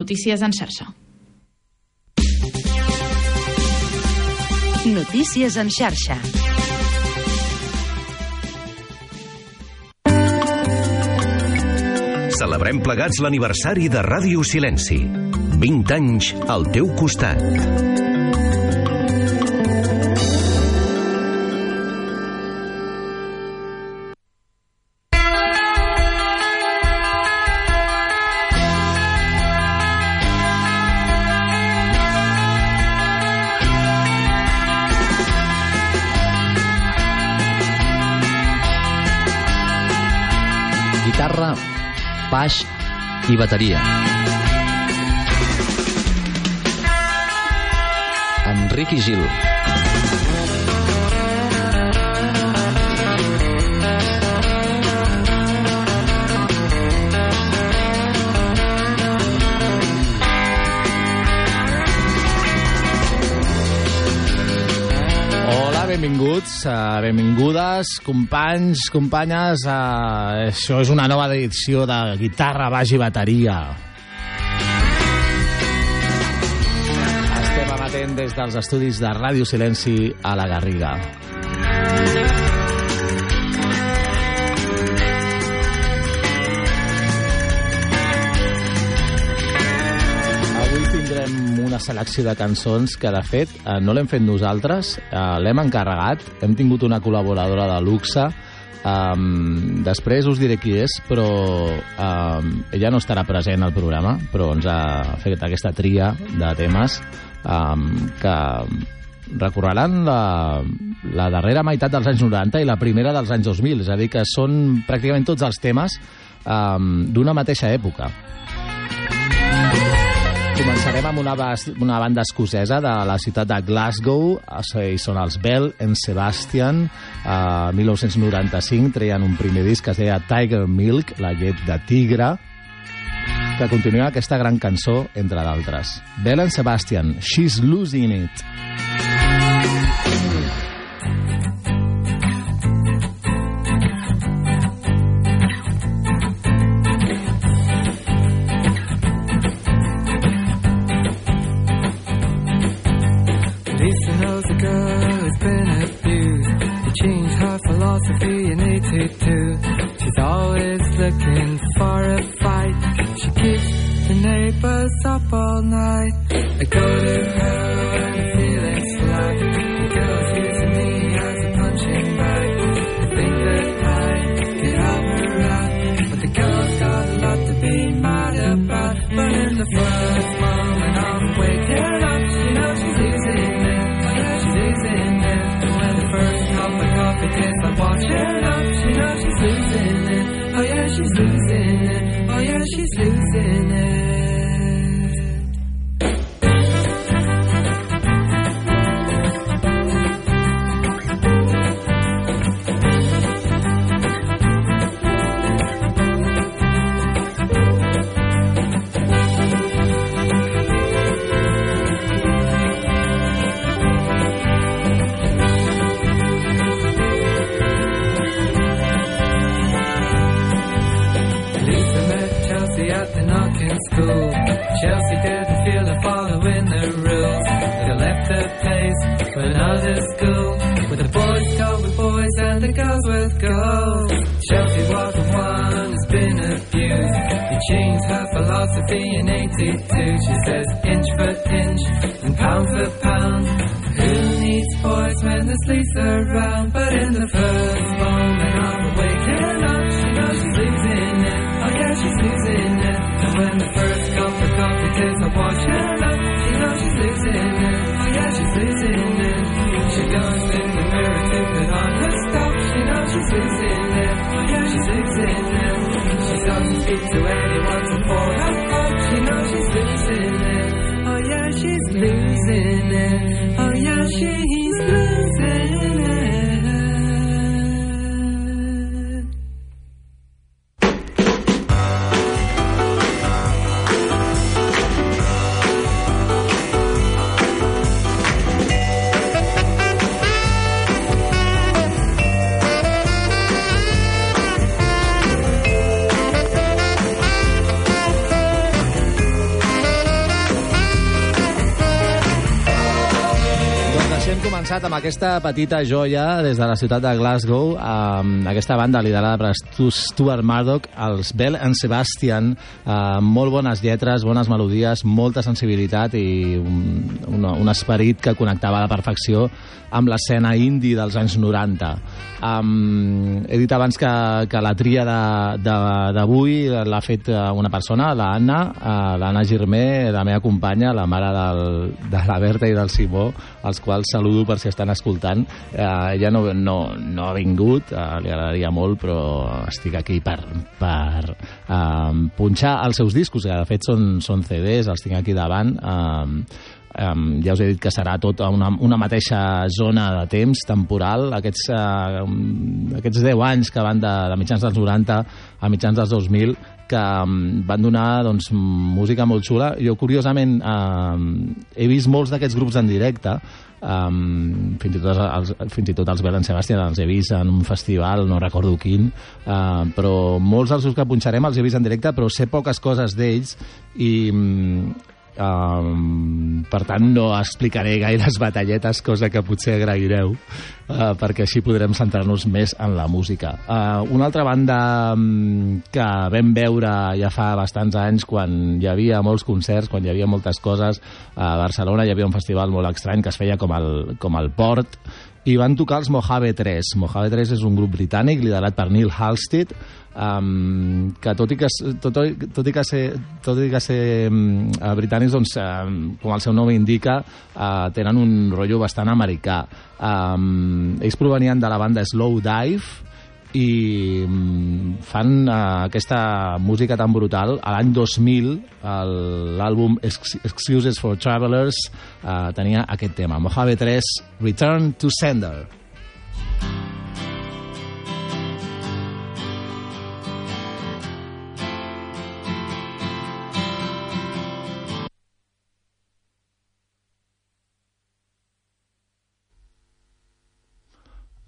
Notícies en xarxa. Notícies en xarxa. Celebrem plegats l'aniversari de Ràdio Silenci. 20 anys al teu costat. I bateria. Enric i Gil. Benvinguts, uh, benvingudes, companys, companyes. Uh, això és una nova edició de Guitarra, Baix i Bateria. Estem emetent des dels estudis de Ràdio Silenci a la Garriga. Selecció de cançons que, de fet, eh, no l'hem fet nosaltres, eh, l'hem encarregat, hem tingut una col·laboradora de luxe, um, després us diré qui és, però um, ella no estarà present al programa, però ens ha fet aquesta tria de temes um, que recorreran la, la darrera meitat dels anys 90 i la primera dels anys 2000, és a dir, que són pràcticament tots els temes um, d'una mateixa època. Començarem amb una, una banda escocesa de la ciutat de Glasgow, i són els Bell and Sebastian. A 1995 treien un primer disc que es deia Tiger Milk, la llet de tigre, que continua aquesta gran cançó, entre d'altres. Bell and Sebastian, She's Losing It. being 82. She's aquesta petita joia des de la ciutat de Glasgow, amb aquesta banda liderada per Stu- Stuart Murdoch, els Bell and Sebastian, amb molt bones lletres, bones melodies, molta sensibilitat i un, un, un esperit que connectava a la perfecció amb l'escena indie dels anys 90. Um, he dit abans que, que la tria d'avui l'ha fet eh, una persona, l'Anna, uh, l'Anna Girmé, la meva companya, la mare del, de la Berta i del Simó, els quals saludo per si estan escoltant. Uh, ella no, no, no ha vingut, uh, li agradaria molt, però estic aquí per, per um, punxar els seus discos, que de fet són, són CDs, els tinc aquí davant. Um, Um, ja us he dit que serà tota una, una mateixa zona de temps temporal aquests, uh, aquests 10 anys que van de, de mitjans dels 90 a mitjans dels 2000 que um, van donar doncs, música molt xula. Jo curiosament um, he vist molts d'aquests grups en directe um, fins, i tot els, fins i tot els Belen Sebastian els he vist en un festival, no recordo quin uh, però molts dels que punxarem els he vist en directe però sé poques coses d'ells i um, per tant, no explicaré gaires batalletes, cosa que potser agraireu, uh, perquè així podrem centrar-nos més en la música. Uh, una altra banda um, que vam veure ja fa bastants anys, quan hi havia molts concerts, quan hi havia moltes coses, a Barcelona hi havia un festival molt estrany que es feia com el, com el Port, i van tocar els Mojave 3. Mojave 3 és un grup britànic liderat per Neil Halstead, um, que tot i que, tot, tot i que ser, tot i que ser um, britànics, doncs, um, com el seu nom indica, uh, tenen un rotllo bastant americà. Um, ells provenien de la banda Slow Dive, i mm, fan uh, aquesta música tan brutal. A l'any 2000, el- l'àlbum Ex- Excuses for Travelers uh, tenia aquest tema, Mojave 3, Return to Sender.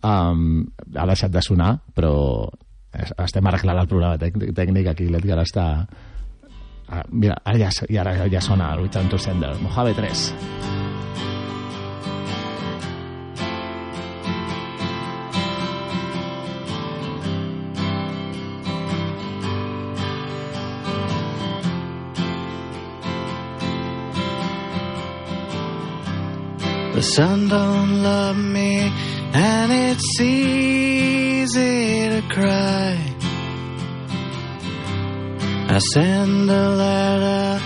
Um, ha deixat de sonar, però es- estem arreglant el programa tècnic, aquí, l'Edgar està... Ah, mira, ara ja, ara ja sona el Return to Sender, Mojave 3. The sun don't love me, and it's easy to cry. I send a letter,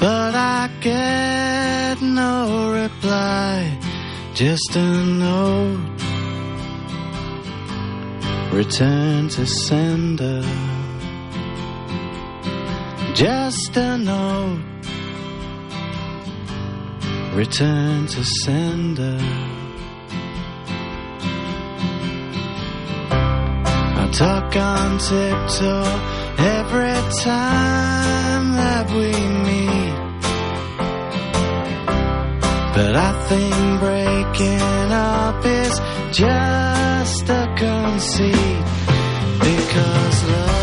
but I get no reply. Just a note. Return to sender. Just a note return to sender. Talk on tiptoe every time that we meet. But I think breaking up is just a conceit. Because love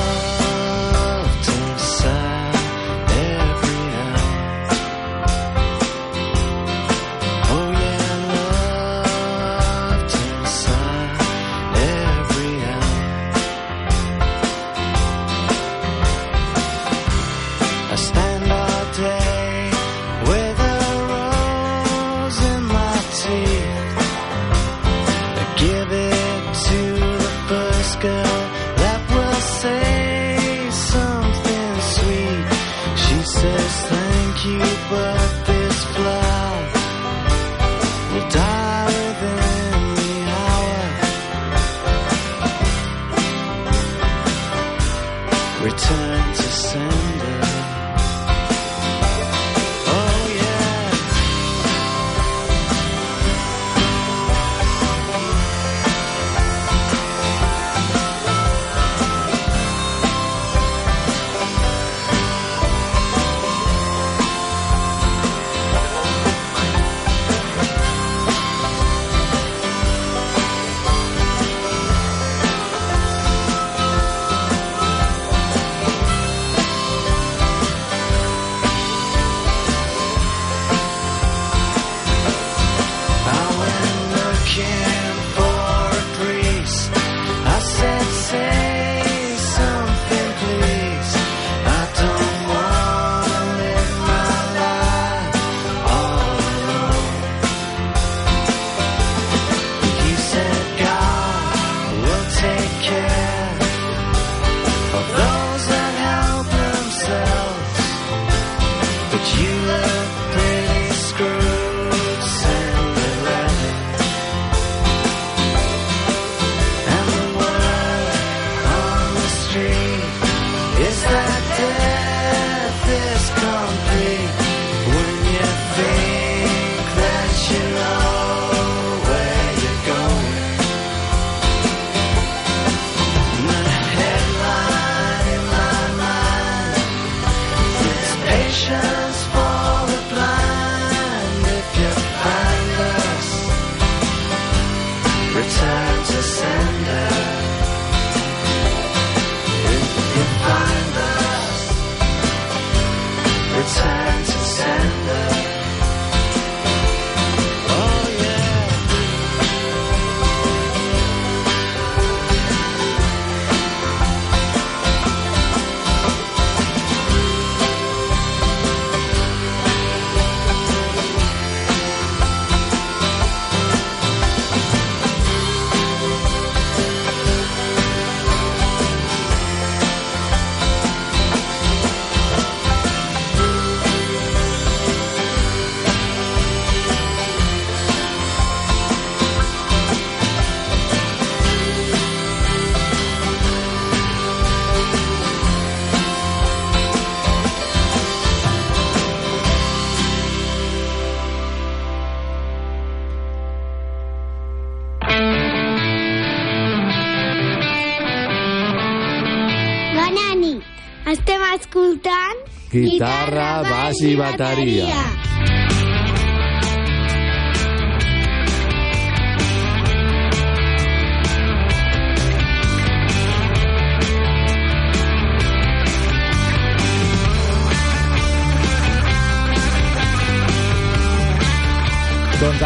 Guitarra, baix i bateria.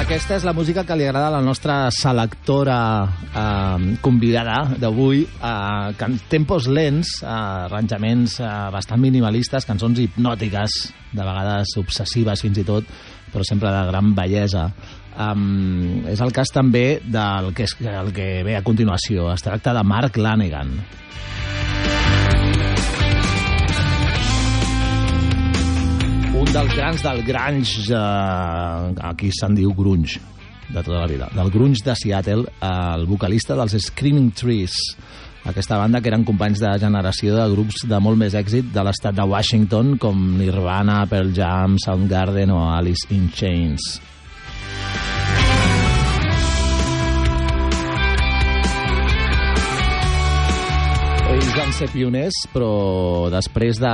Aquesta és la música que li agrada a la nostra selectora eh, convidada d'avui. Eh, tempos lents, eh, arranjaments eh, bastant minimalistes, cançons hipnòtiques, de vegades obsessives fins i tot, però sempre de gran bellesa. Um, és el cas també del que, és, el que ve a continuació. Es tracta de Mark Lanegan. Un dels grans del grunge, eh, aquí se'n diu grunge, de tota la vida, del grunge de Seattle, eh, el vocalista dels Screaming Trees, aquesta banda que eren companys de generació de grups de molt més èxit de l'estat de Washington, com Nirvana, Pearl Jam, Soundgarden o Alice in Chains. Ser pioners, però després de,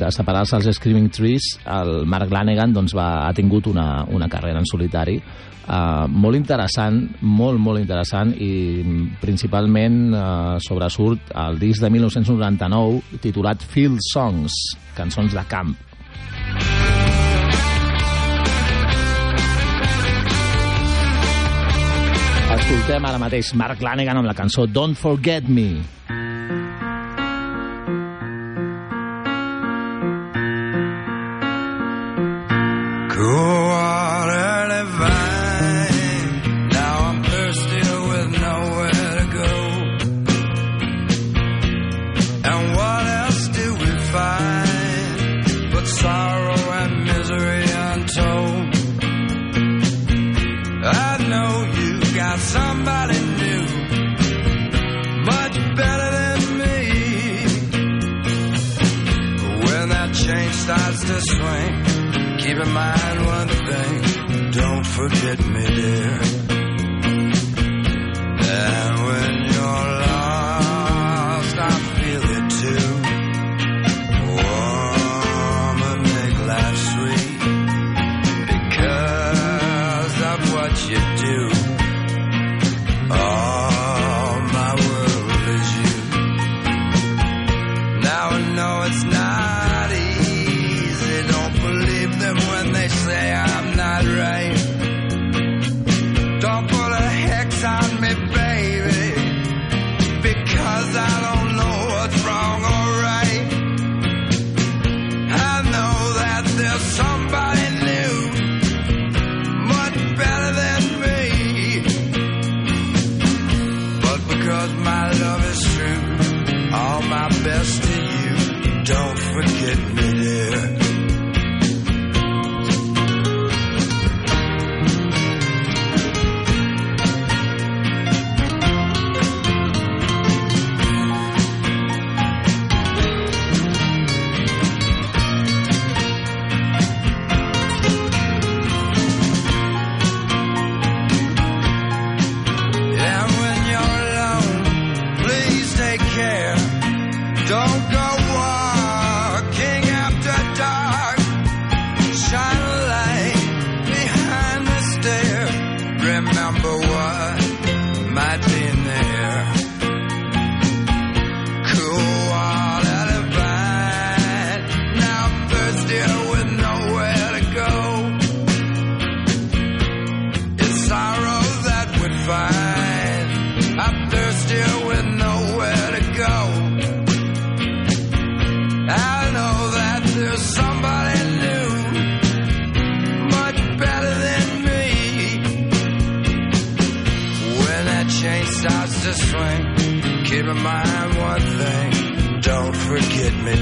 de separar-se els Screaming Trees, el Mark Lanegan doncs, va, ha tingut una, una carrera en solitari uh, molt interessant, molt, molt interessant, i principalment uh, sobresurt el disc de 1999 titulat Field Songs, cançons de camp. Escoltem ara mateix Mark Lanegan amb la cançó Don't Forget Me. go on.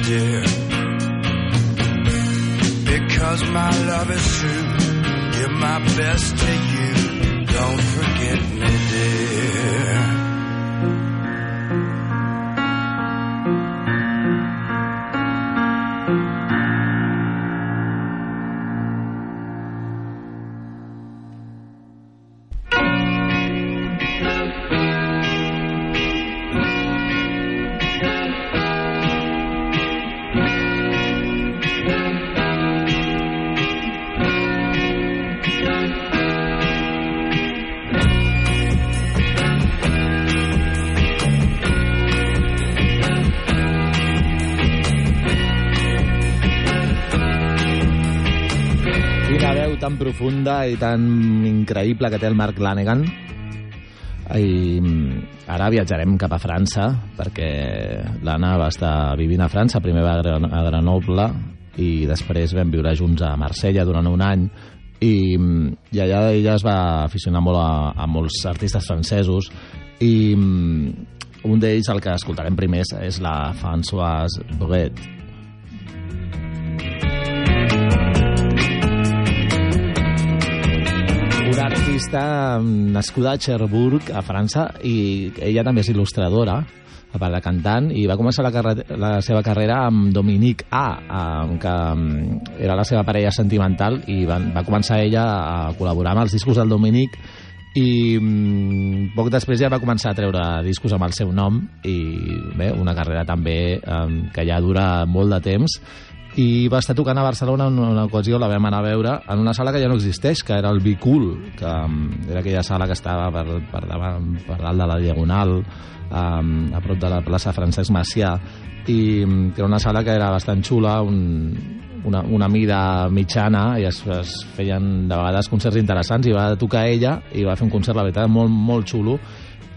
Dear. Because my love is true, give my best to you. Don't forget me, dear. Profunda i tan increïble que té el Mark Lanegan. I mm, ara viatjarem cap a França, perquè l'Anna va estar vivint a França, primer va a Grenoble i després vam viure junts a Marsella durant un any i, mm, i allà ella es va aficionar molt a, a molts artistes francesos i mm, un d'ells, el que escoltarem primer, és la Françoise Bret. Artista mm, nascuda a Cherbourg, a França, i ella també és il·lustradora, a part de cantant, i va començar la, la seva carrera amb Dominique A, que mm, era la seva parella sentimental, i van, va començar ella a col·laborar amb els discos del Dominique, i mm, poc després ja va començar a treure discos amb el seu nom i bé, una carrera també eh, que ja dura molt de temps i va estar tocant a Barcelona en una ocasió, la vam anar a veure en una sala que ja no existeix, que era el Bicul, que um, era aquella sala que estava per, per, davant, per dalt de la Diagonal, um, a prop de la plaça Francesc Macià, i um, que era una sala que era bastant xula, un, una, una mida mitjana, i es, es feien de vegades concerts interessants, i va tocar ella, i va fer un concert, la veritat, molt, molt xulo,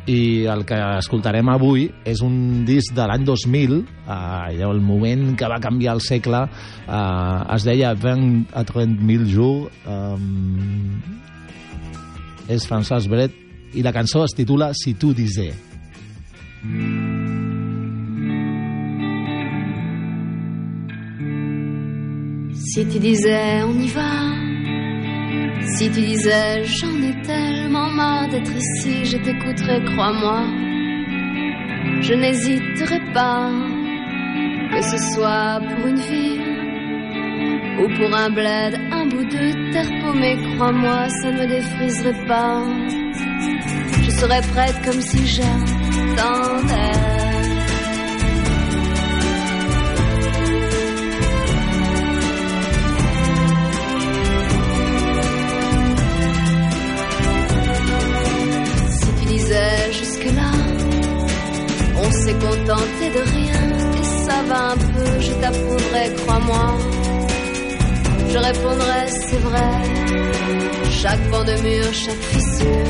i el que escoltarem avui és un disc de l'any 2000 eh, allò, el moment que va canviar el segle. Eh, es deia 20 a 30.000 jours eh, és François Bret i la cançó es titula Si tu disais. Si tu disais on y va, si tu disais j'en ai tellement marre d'être ici, je t'écouterai, crois-moi. Je n'hésiterai pas, que ce soit pour une ville ou pour un bled, un bout de terre paumée, crois-moi, ça ne me défriserait pas. Je serais prête comme si j'attendais. S'est contenté de rien et ça va un peu, je t'approuverai, crois-moi. Je répondrai, c'est vrai, chaque pan de mur, chaque fissure.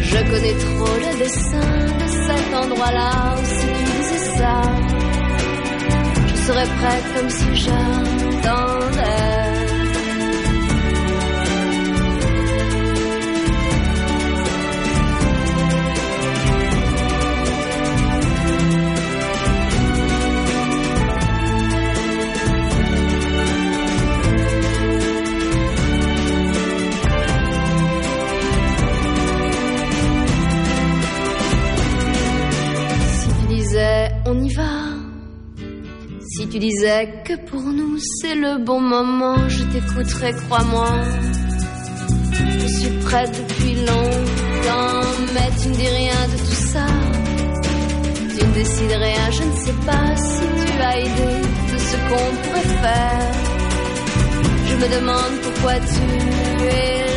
Je connais trop le dessin de cet endroit-là si ça, je serais prête comme si j'attendais. Tu disais que pour nous c'est le bon moment, je t'écouterai, crois-moi. Je suis prête depuis longtemps, mais tu ne dis rien de tout ça. Tu ne décides rien, je ne sais pas si tu as idée de ce qu'on pourrait faire. Je me demande pourquoi tu es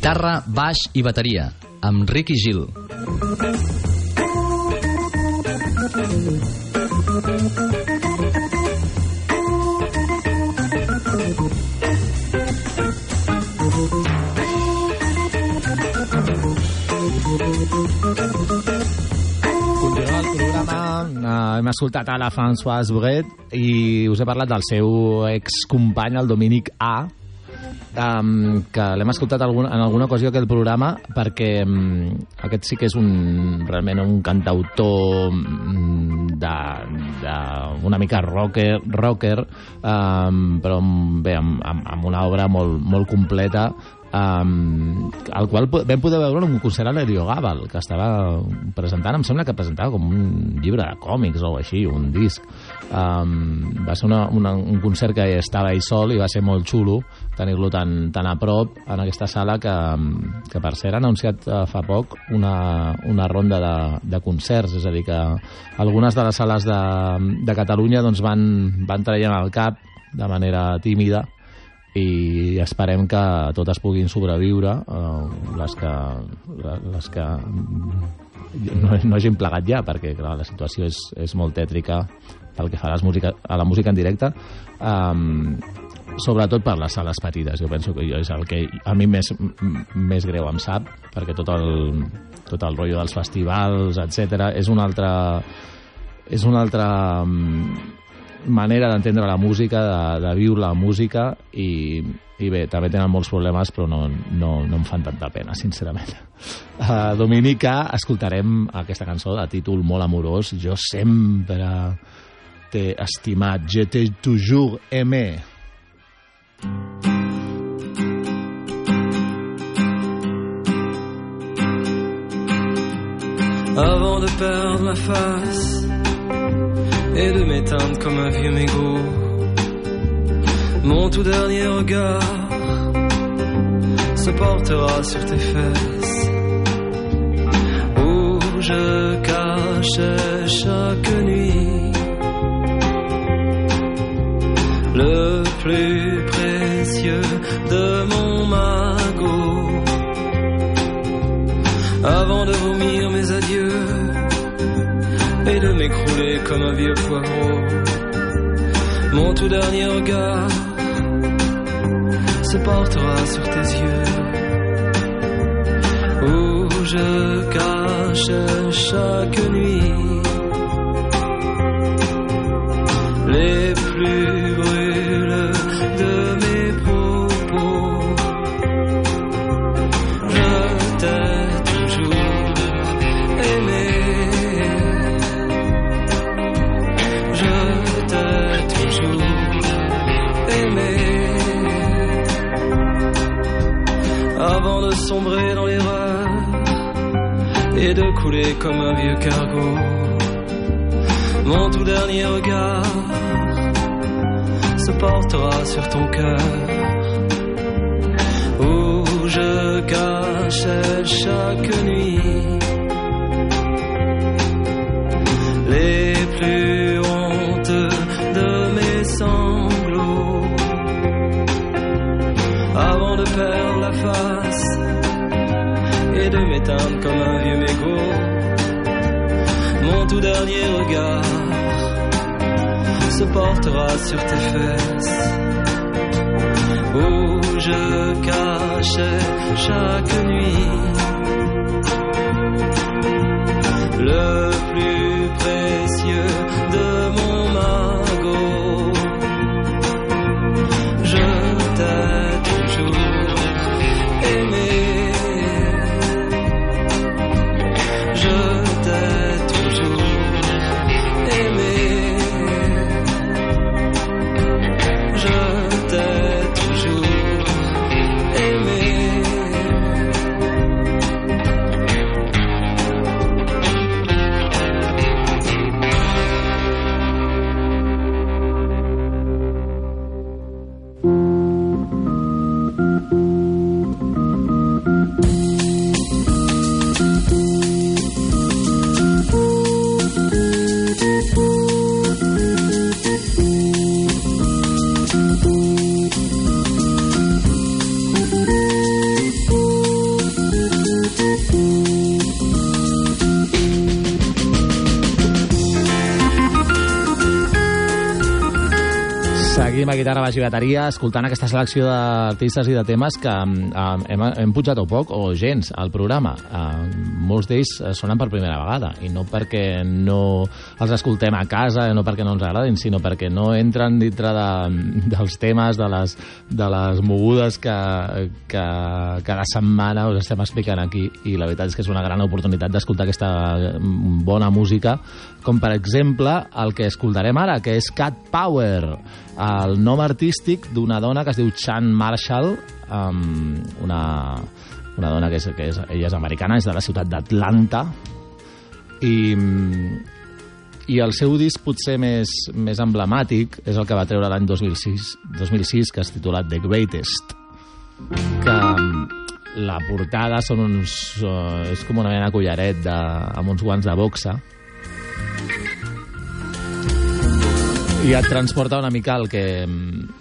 Guitarra, baix i bateria, amb Ricky Gil. Uh, hem escoltat a la Françoise Bret i us he parlat del seu excompany, el Dominic A, um, que l'hem escoltat algun, en alguna ocasió aquest programa perquè um, aquest sí que és un, realment un cantautor um, de, de una mica rocker, rocker um, però amb- bé, amb, amb, amb una obra molt, molt completa um, el qual vam poder veure un concert a Gabal que estava presentant, em sembla que presentava com un llibre de còmics o així, un disc. Um, va ser una, una, un concert que estava ell sol i va ser molt xulo tenir-lo tan, tan a prop en aquesta sala que, que per cert ha anunciat eh, fa poc una, una ronda de, de concerts, és a dir que algunes de les sales de, de Catalunya doncs van, van traient el cap de manera tímida i esperem que totes puguin sobreviure eh, les que, les que no, no hagin plegat ja perquè clar, la situació és, és molt tètrica pel que fa a, les música, a la música en directe. Um, sobretot per les sales petites jo penso que és el que a mi més, més greu em sap perquè tot el, tot el rotllo dels festivals etc és una altra és una altra mm, manera d'entendre la música, de, de viure la música i, i bé, també tenen molts problemes però no, no, no em fan tanta pena, sincerament. Uh, Dominica, escoltarem aquesta cançó de títol molt amorós, Jo sempre t'he estimat, je t'ai toujours aimé. Avant de perdre la face et de m'éteindre comme un vieux mégot. Mon tout dernier regard se portera sur tes fesses où je cachais chaque nuit le plus comme un vieux poivreau. Mon tout dernier regard se portera sur tes yeux où je cache chaque nuit les plus sombrer dans l'erreur et de couler comme un vieux cargo. Mon tout dernier regard se portera sur ton cœur où je cachais chaque nuit se portera sur tes fesses où je cachais chaque nuit le plus précieux de mon magot. Guitarra, baix i bateria, escoltant aquesta selecció d'artistes i de temes que um, hem, hem pujat o poc o gens al programa. Uh, molts d'ells eh, sonen per primera vegada, i no perquè no els escoltem a casa, no perquè no ens agradin, sinó perquè no entren dintre de, dels temes, de les, de les mogudes que, que cada setmana us estem explicant aquí, i la veritat és que és una gran oportunitat d'escoltar aquesta bona música, com per exemple el que escoltarem ara, que és Cat Power, el nom artístic d'una dona que es diu Chan Marshall, um, una, una dona que és, que és, ella és americana, és de la ciutat d'Atlanta, i, i el seu disc potser més, més emblemàtic és el que va treure l'any 2006, 2006, que és titulat The Greatest, que um, la portada són uns, uh, és com una mena collaret de, amb uns guants de boxa, i et transporta una mica el que mm,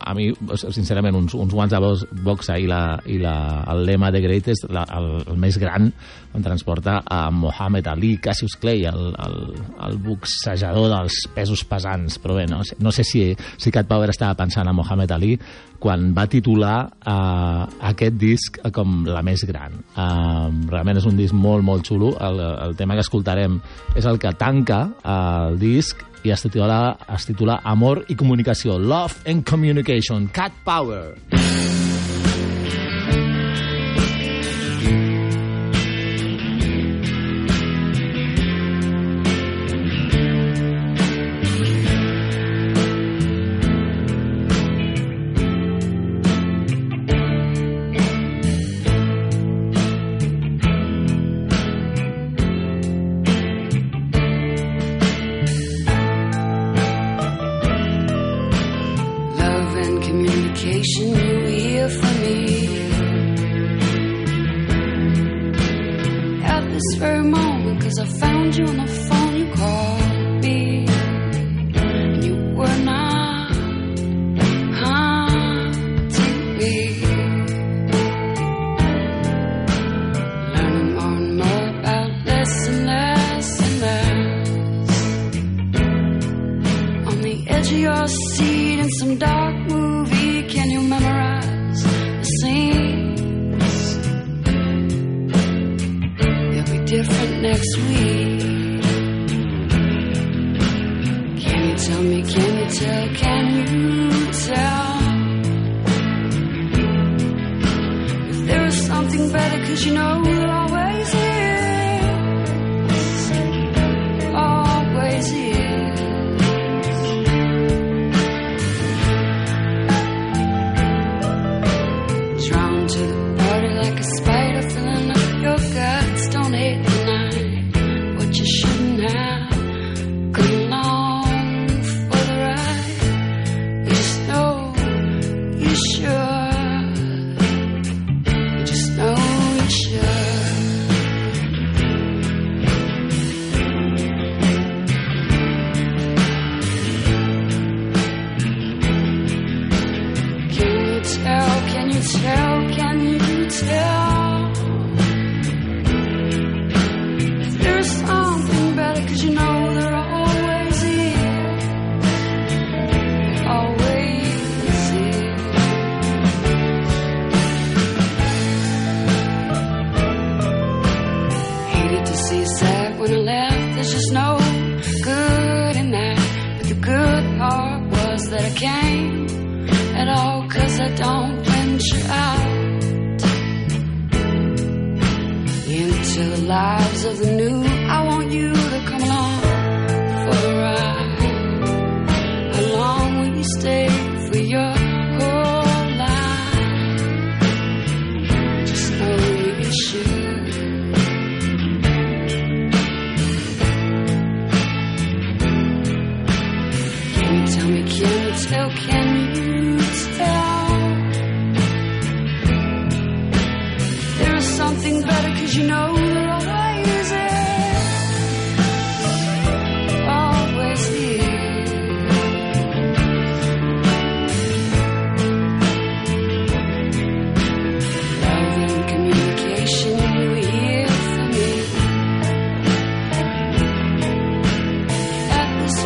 a mi, sincerament, uns, uns guants de boxa i, la, i la, el lema de Greatest, la, el, el més gran, em transporta a Mohamed Ali, Cassius Clay, el, el, el boxejador dels pesos pesants. Però bé, no, no sé si, si Cat Power estava pensant en Mohamed Ali quan va titular uh, aquest disc com la més gran. Uh, realment és un disc molt, molt xulo. El, el tema que escoltarem és el que tanca uh, el disc i es titula, es titula Amor i comunicació, Love and Communication, Cat Power. Love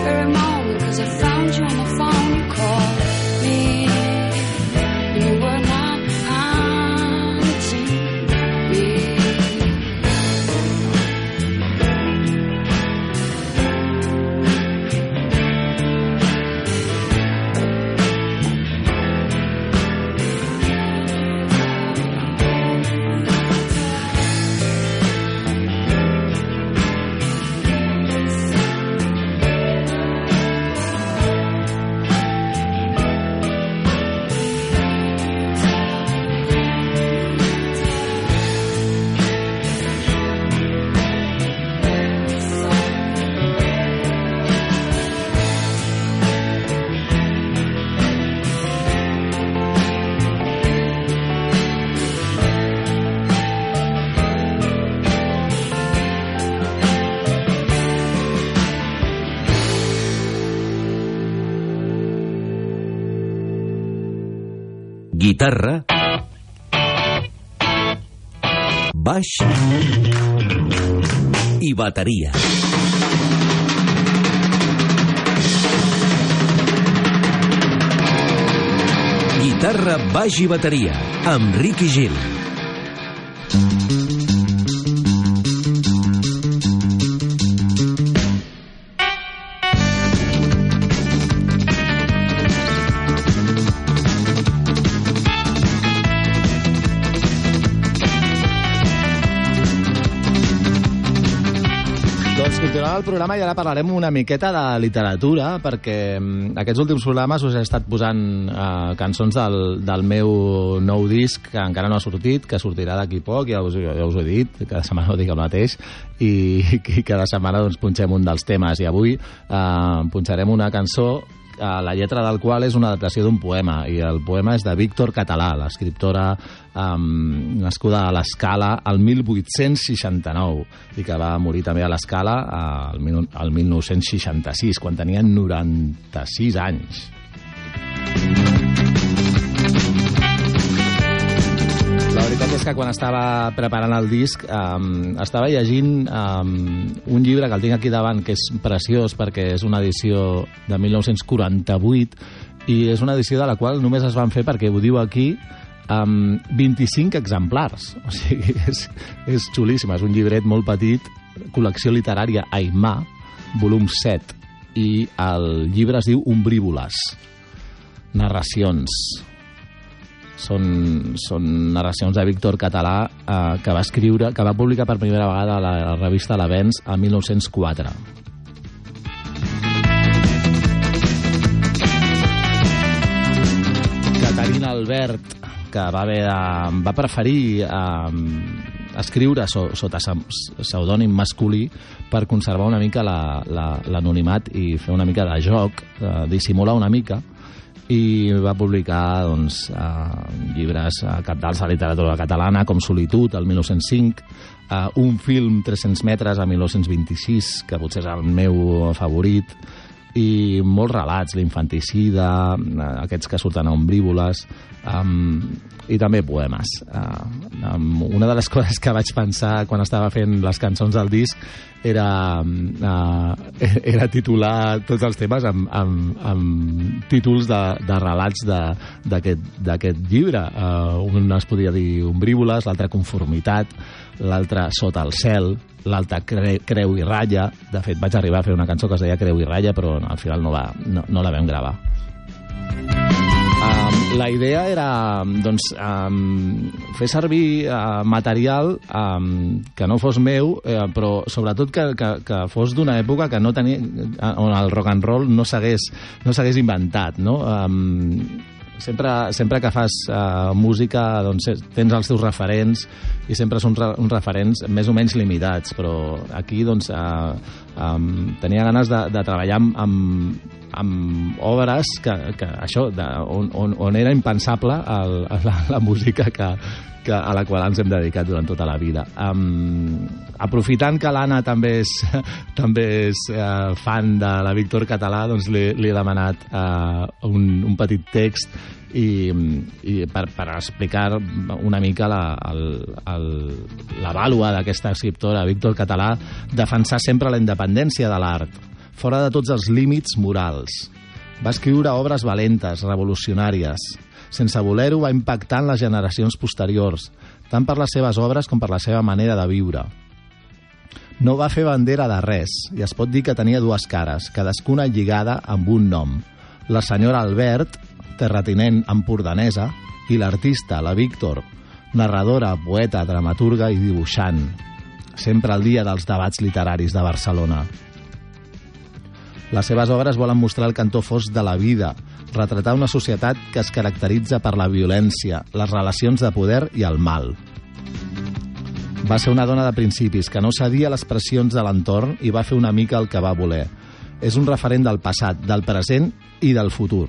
ceremony. Bateria. Guitarra, baix i bateria, amb Ricky Gil. Programa i ara parlarem una miqueta de literatura, perquè mm, aquests últims programes us he estat posant eh, cançons del, del meu nou disc, que encara no ha sortit, que sortirà d'aquí poc, ja us, ja us ho he dit, cada setmana ho dic el mateix, i, i cada setmana doncs, punxem un dels temes, i avui eh, punxarem una cançó eh, la lletra del qual és una adaptació d'un poema, i el poema és de Víctor Català, l'escriptora um, nascuda a l'Escala al 1869 i que va morir també a l'Escala al, mil- al 1966, quan tenia 96 anys. Veritat és que quan estava preparant el disc um, estava llegint um, un llibre que el tinc aquí davant que és preciós perquè és una edició de 1948 i és una edició de la qual només es van fer perquè ho diu aquí um, 25 exemplars. O sigui, és, és xulíssim és un llibret molt petit col·lecció literària Aimà volum 7 i el llibre es diu Ombrívoles narracions són, són narracions de Víctor Català eh, que va escriure, que va publicar per primera vegada a la, la revista L'Avenç a 1904. Caterina Albert, que va, haver de, va preferir eh, escriure so, sota pseudònim masculí per conservar una mica la- la- l'anonimat i fer una mica de joc, eh, dissimular una mica, i va publicar doncs, eh, llibres eh, capdals de literatura catalana com Solitud, el 1905, eh, un film 300 metres a 1926, que potser és el meu favorit, i molts relats, l'infanticida, eh, aquests que surten a ombrívoles, um, i també poemes. Uh, um, una de les coses que vaig pensar quan estava fent les cançons del disc era, uh, era titular tots els temes amb, amb, amb títols de, de relats d'aquest llibre. Uh, un es podia dir ombrívoles, l'altre conformitat, l'altre sota el cel, l'altre cre creu i ratlla. De fet, vaig arribar a fer una cançó que es deia Creu i ratlla, però al final no, va, no, no la vam gravar. Um, la idea era doncs, um, fer servir uh, material um, que no fos meu, eh, però sobretot que, que, que fos d'una època que no tenia, eh, on el rock and roll no s'hagués no inventat, no? Um, sempre, sempre que fas uh, música doncs, eh, tens els teus referents i sempre són re, uns referents més o menys limitats, però aquí doncs, uh, um, tenia ganes de, de treballar amb, amb, amb obres que, que això, de, on, on, on era impensable el, la, la música que, que, a la qual ens hem dedicat durant tota la vida. Um, aprofitant que l'Anna també és, també és uh, fan de la Víctor Català, doncs li, li he demanat uh, un, un petit text i, i per, per explicar una mica la, el, el, la vàlua d'aquesta escriptora, Víctor Català, defensar sempre la independència de l'art, fora de tots els límits morals. Va escriure obres valentes, revolucionàries. Sense voler-ho, va impactar en les generacions posteriors, tant per les seves obres com per la seva manera de viure. No va fer bandera de res, i es pot dir que tenia dues cares, cadascuna lligada amb un nom. La senyora Albert, terratinent empordanesa, i l'artista, la Víctor, narradora, poeta, dramaturga i dibuixant. Sempre al dia dels debats literaris de Barcelona. Les seves obres volen mostrar el cantó fos de la vida, retratar una societat que es caracteritza per la violència, les relacions de poder i el mal. Va ser una dona de principis que no cedia a les pressions de l'entorn i va fer una mica el que va voler. És un referent del passat, del present i del futur.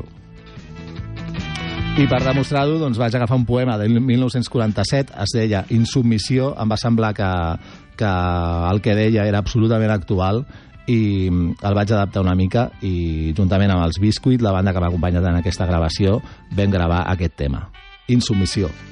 I per demostrar-ho, doncs, vaig agafar un poema del 1947, es deia Insubmissió, em va semblar que, que el que deia era absolutament actual i el vaig adaptar una mica i juntament amb els Biscuit, la banda que m'ha acompanyat en aquesta gravació, vam gravar aquest tema. Insubmissió. No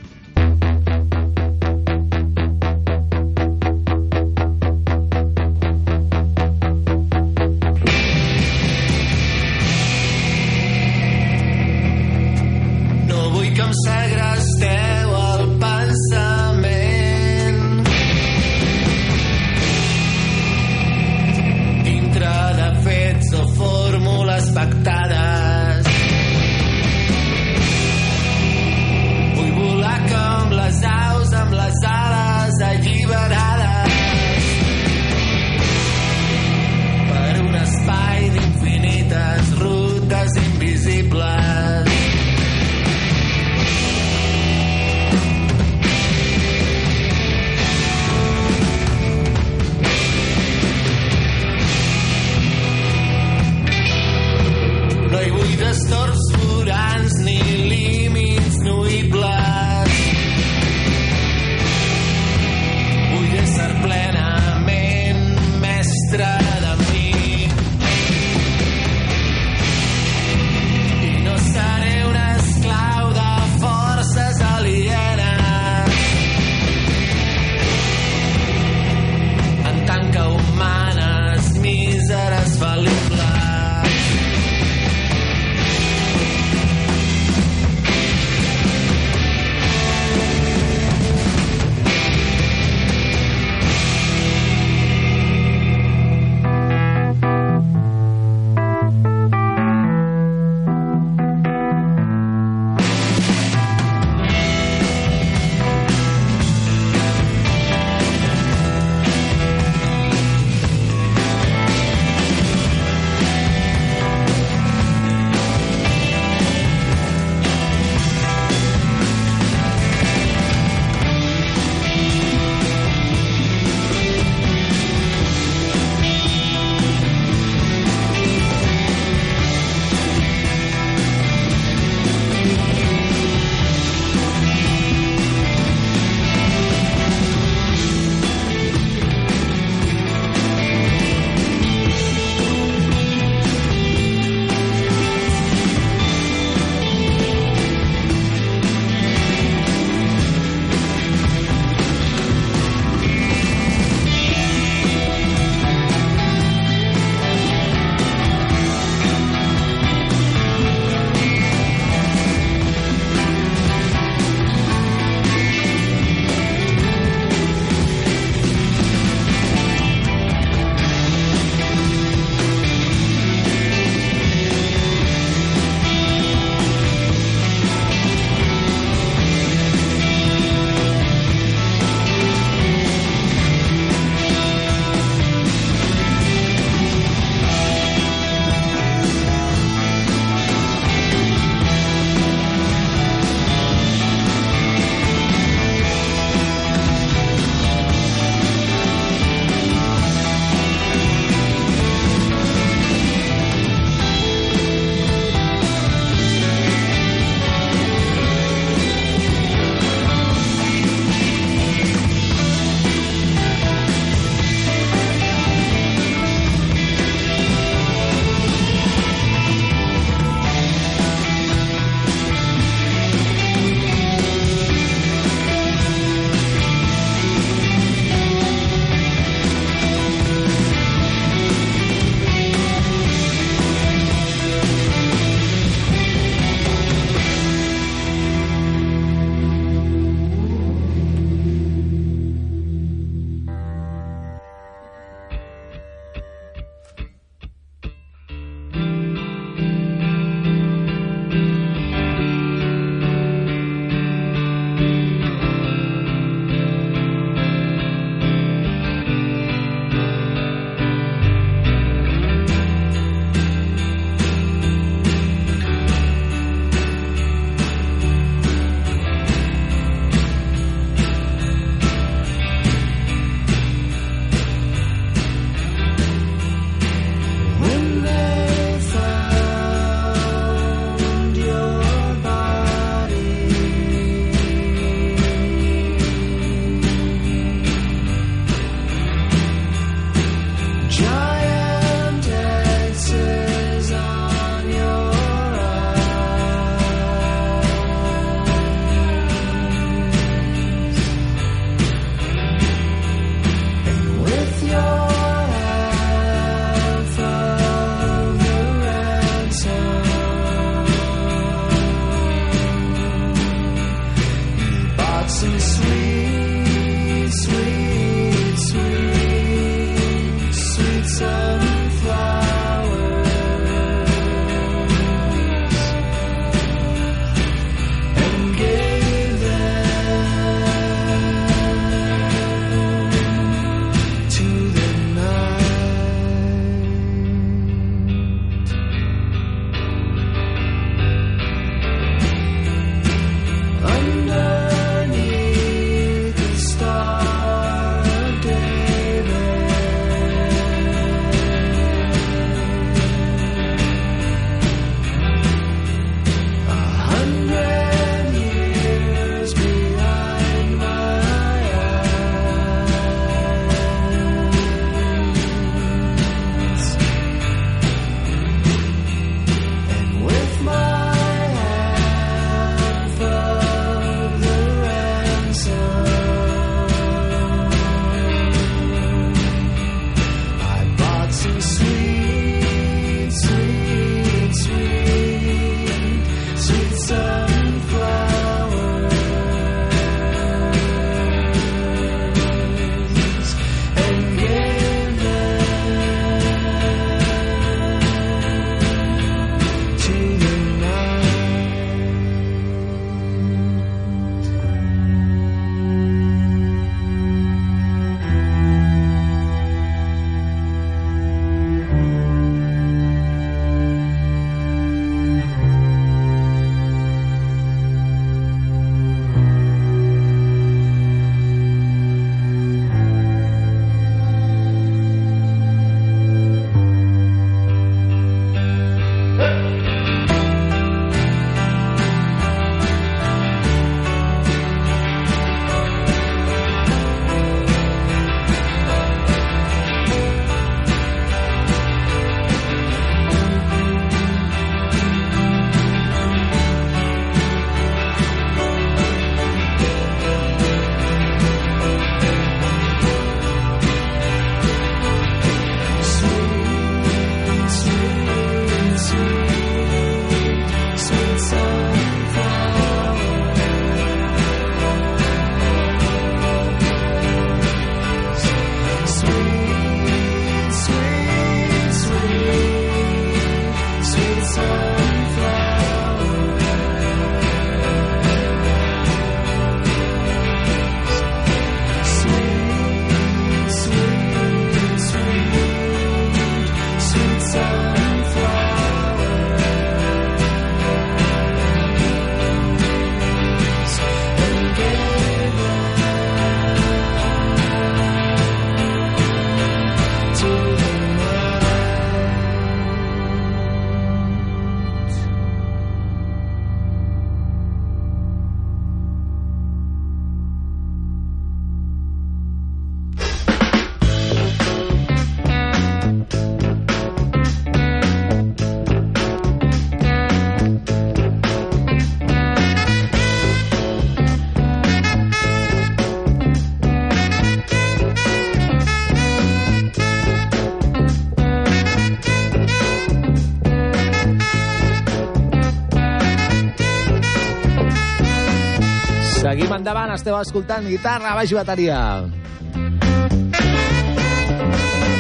esteu escoltant guitarra, baix i bateria.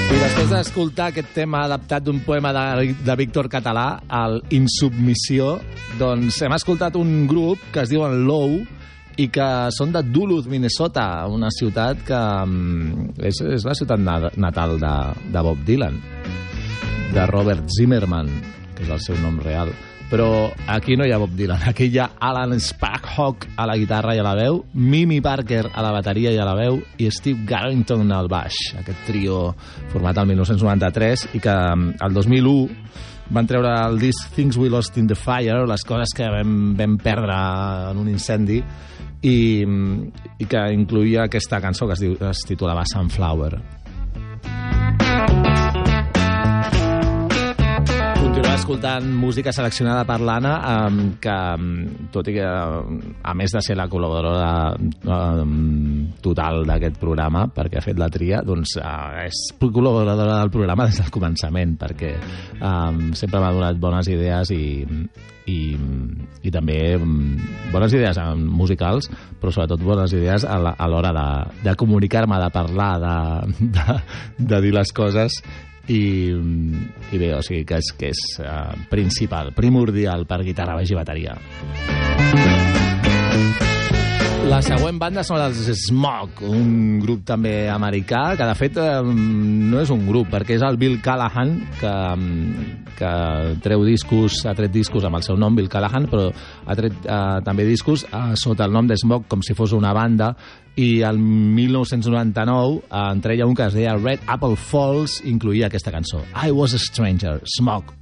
I després d'escoltar aquest tema adaptat d'un poema de, de Víctor Català, el Insubmissió, doncs hem escoltat un grup que es diuen Low i que són de Duluth, Minnesota, una ciutat que mm, és, és la ciutat na- natal de, de Bob Dylan, de Robert Zimmerman, que és el seu nom real. Però aquí no hi ha Bob Dylan, aquí hi ha Alan Sparkhawk a la guitarra i a la veu, Mimi Parker a la bateria i a la veu i Steve Garrington al baix. Aquest trio format el 1993 i que mm, el 2001 van treure el disc Things We Lost in the Fire, les coses que vam, vam perdre en un incendi, i, i que incluïa aquesta cançó que es, diu, es titulava Sunflower. Escoltant música seleccionada per l'Anna, um, que, tot i que, a més de ser la col·laboradora um, total d'aquest programa, perquè ha fet la tria, doncs uh, és col·laboradora del programa des del començament, perquè um, sempre m'ha donat bones idees i, i, i també bones idees eh, musicals, però sobretot bones idees a l'hora de, de comunicar-me, de parlar, de, de, de dir les coses i, i bé, o sigui que és, que és uh, principal, primordial per guitarra, baix i bateria. La següent banda són els Smog, un grup també americà, que de fet no és un grup, perquè és el Bill Callahan, que, que treu discos, ha tret discos amb el seu nom, Bill Callahan, però ha tret eh, també discos eh, sota el nom de Smog, com si fos una banda, i el 1999 eh, en treia un que es deia Red Apple Falls, incluïa aquesta cançó, I Was a Stranger, Smog.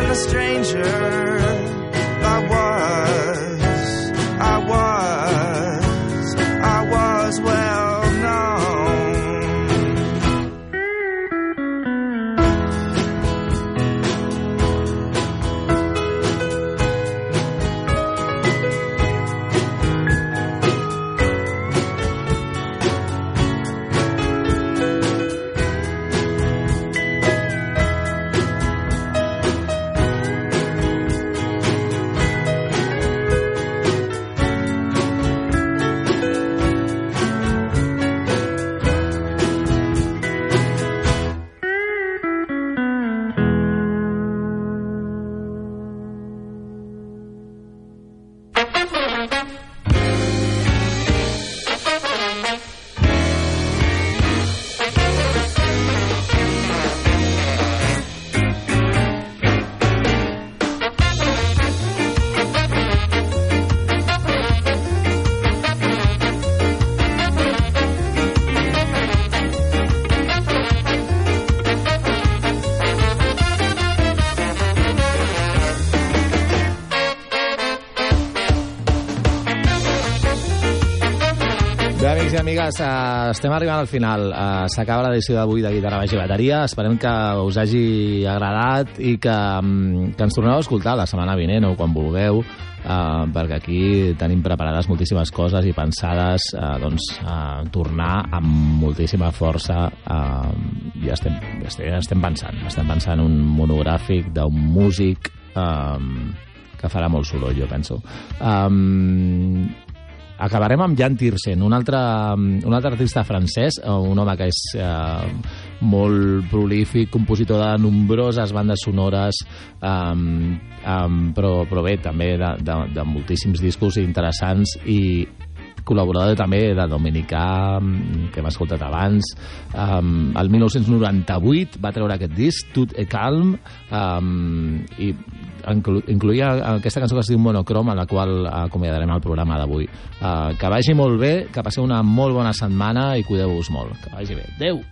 Worse than a stranger. Amigues, uh, estem arribant al final. Uh, S'acaba l'edició d'avui de Guitarra Baix i Bateria. Esperem que us hagi agradat i que, um, que ens torneu a escoltar la setmana vinent o quan vulgueu, uh, perquè aquí tenim preparades moltíssimes coses i pensades uh, doncs, uh, tornar amb moltíssima força uh, i estem, estem, estem pensant. Estem pensant un monogràfic d'un músic um, que farà molt soroll, jo penso. Um, acabarem amb Jan Tiersen, un altre, un altre artista francès, eh, un home que és eh, molt prolífic, compositor de nombroses bandes sonores, um, um, però, però bé, també de, de, de moltíssims discos interessants i col·laborador també de Dominicà, que hem escoltat abans. Um, el 1998 va treure aquest disc, Tout est calme, um, i inclu incluïa aquesta cançó que es diu Monocrom, en la qual acomiadarem el programa d'avui. Uh, que vagi molt bé, que passeu una molt bona setmana i cuideu-vos molt. Que vagi bé. Adéu!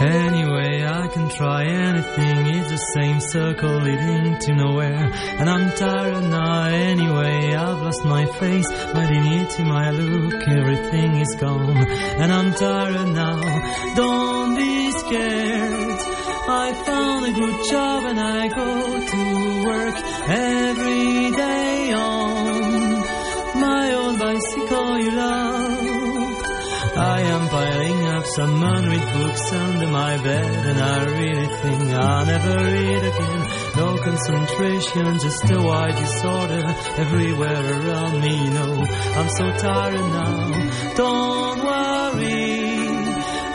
Anyway, I can try anything. It's the same circle leading to nowhere. And I'm tired now. Anyway, I've lost my face, my dignity, my look. Everything is gone. And I'm tired now. Don't be scared. I found a good job and I go to work every day on my old bicycle you love. I am piling up some unread books under my bed and I really think I'll never read again. No concentration, just a wide disorder everywhere around me. No, I'm so tired now. Don't worry.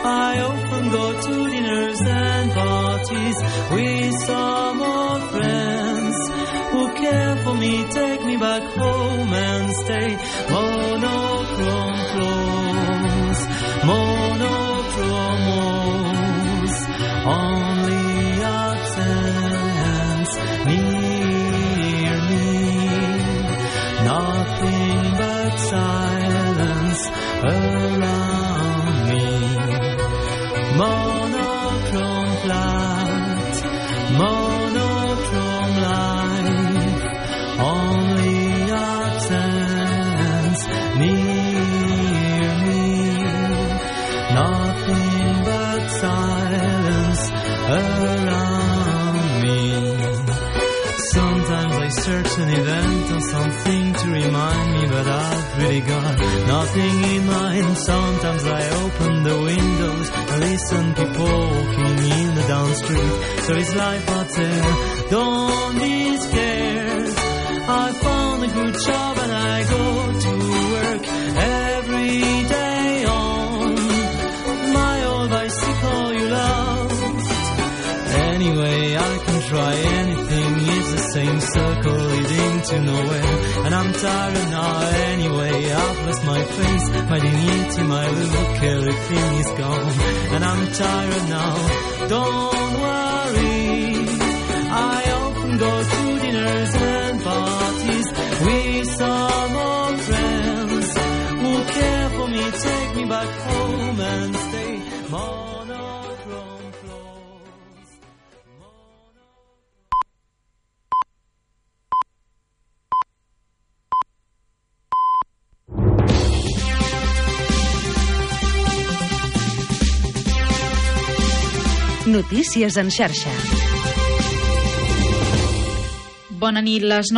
I often go to dinners and parties with some old friends who care for me, take me back home and stay monochrome only near me, nothing but silence around me. Monochrome flat, monochrome An event or something to remind me, but I've really got nothing in mind. Sometimes I open the windows and listen people walking in the down street. So it's life out there. Don't be scared. I found a good job and I go to work every day leading to nowhere. And I'm tired now anyway. I've lost my face, my dignity, my look. Everything is gone. And I'm tired now. Don't worry. I often go to dinners and parties with some old friends who care for me, take me back home and stay monochrome Notícies en xarxa. Bona nit, les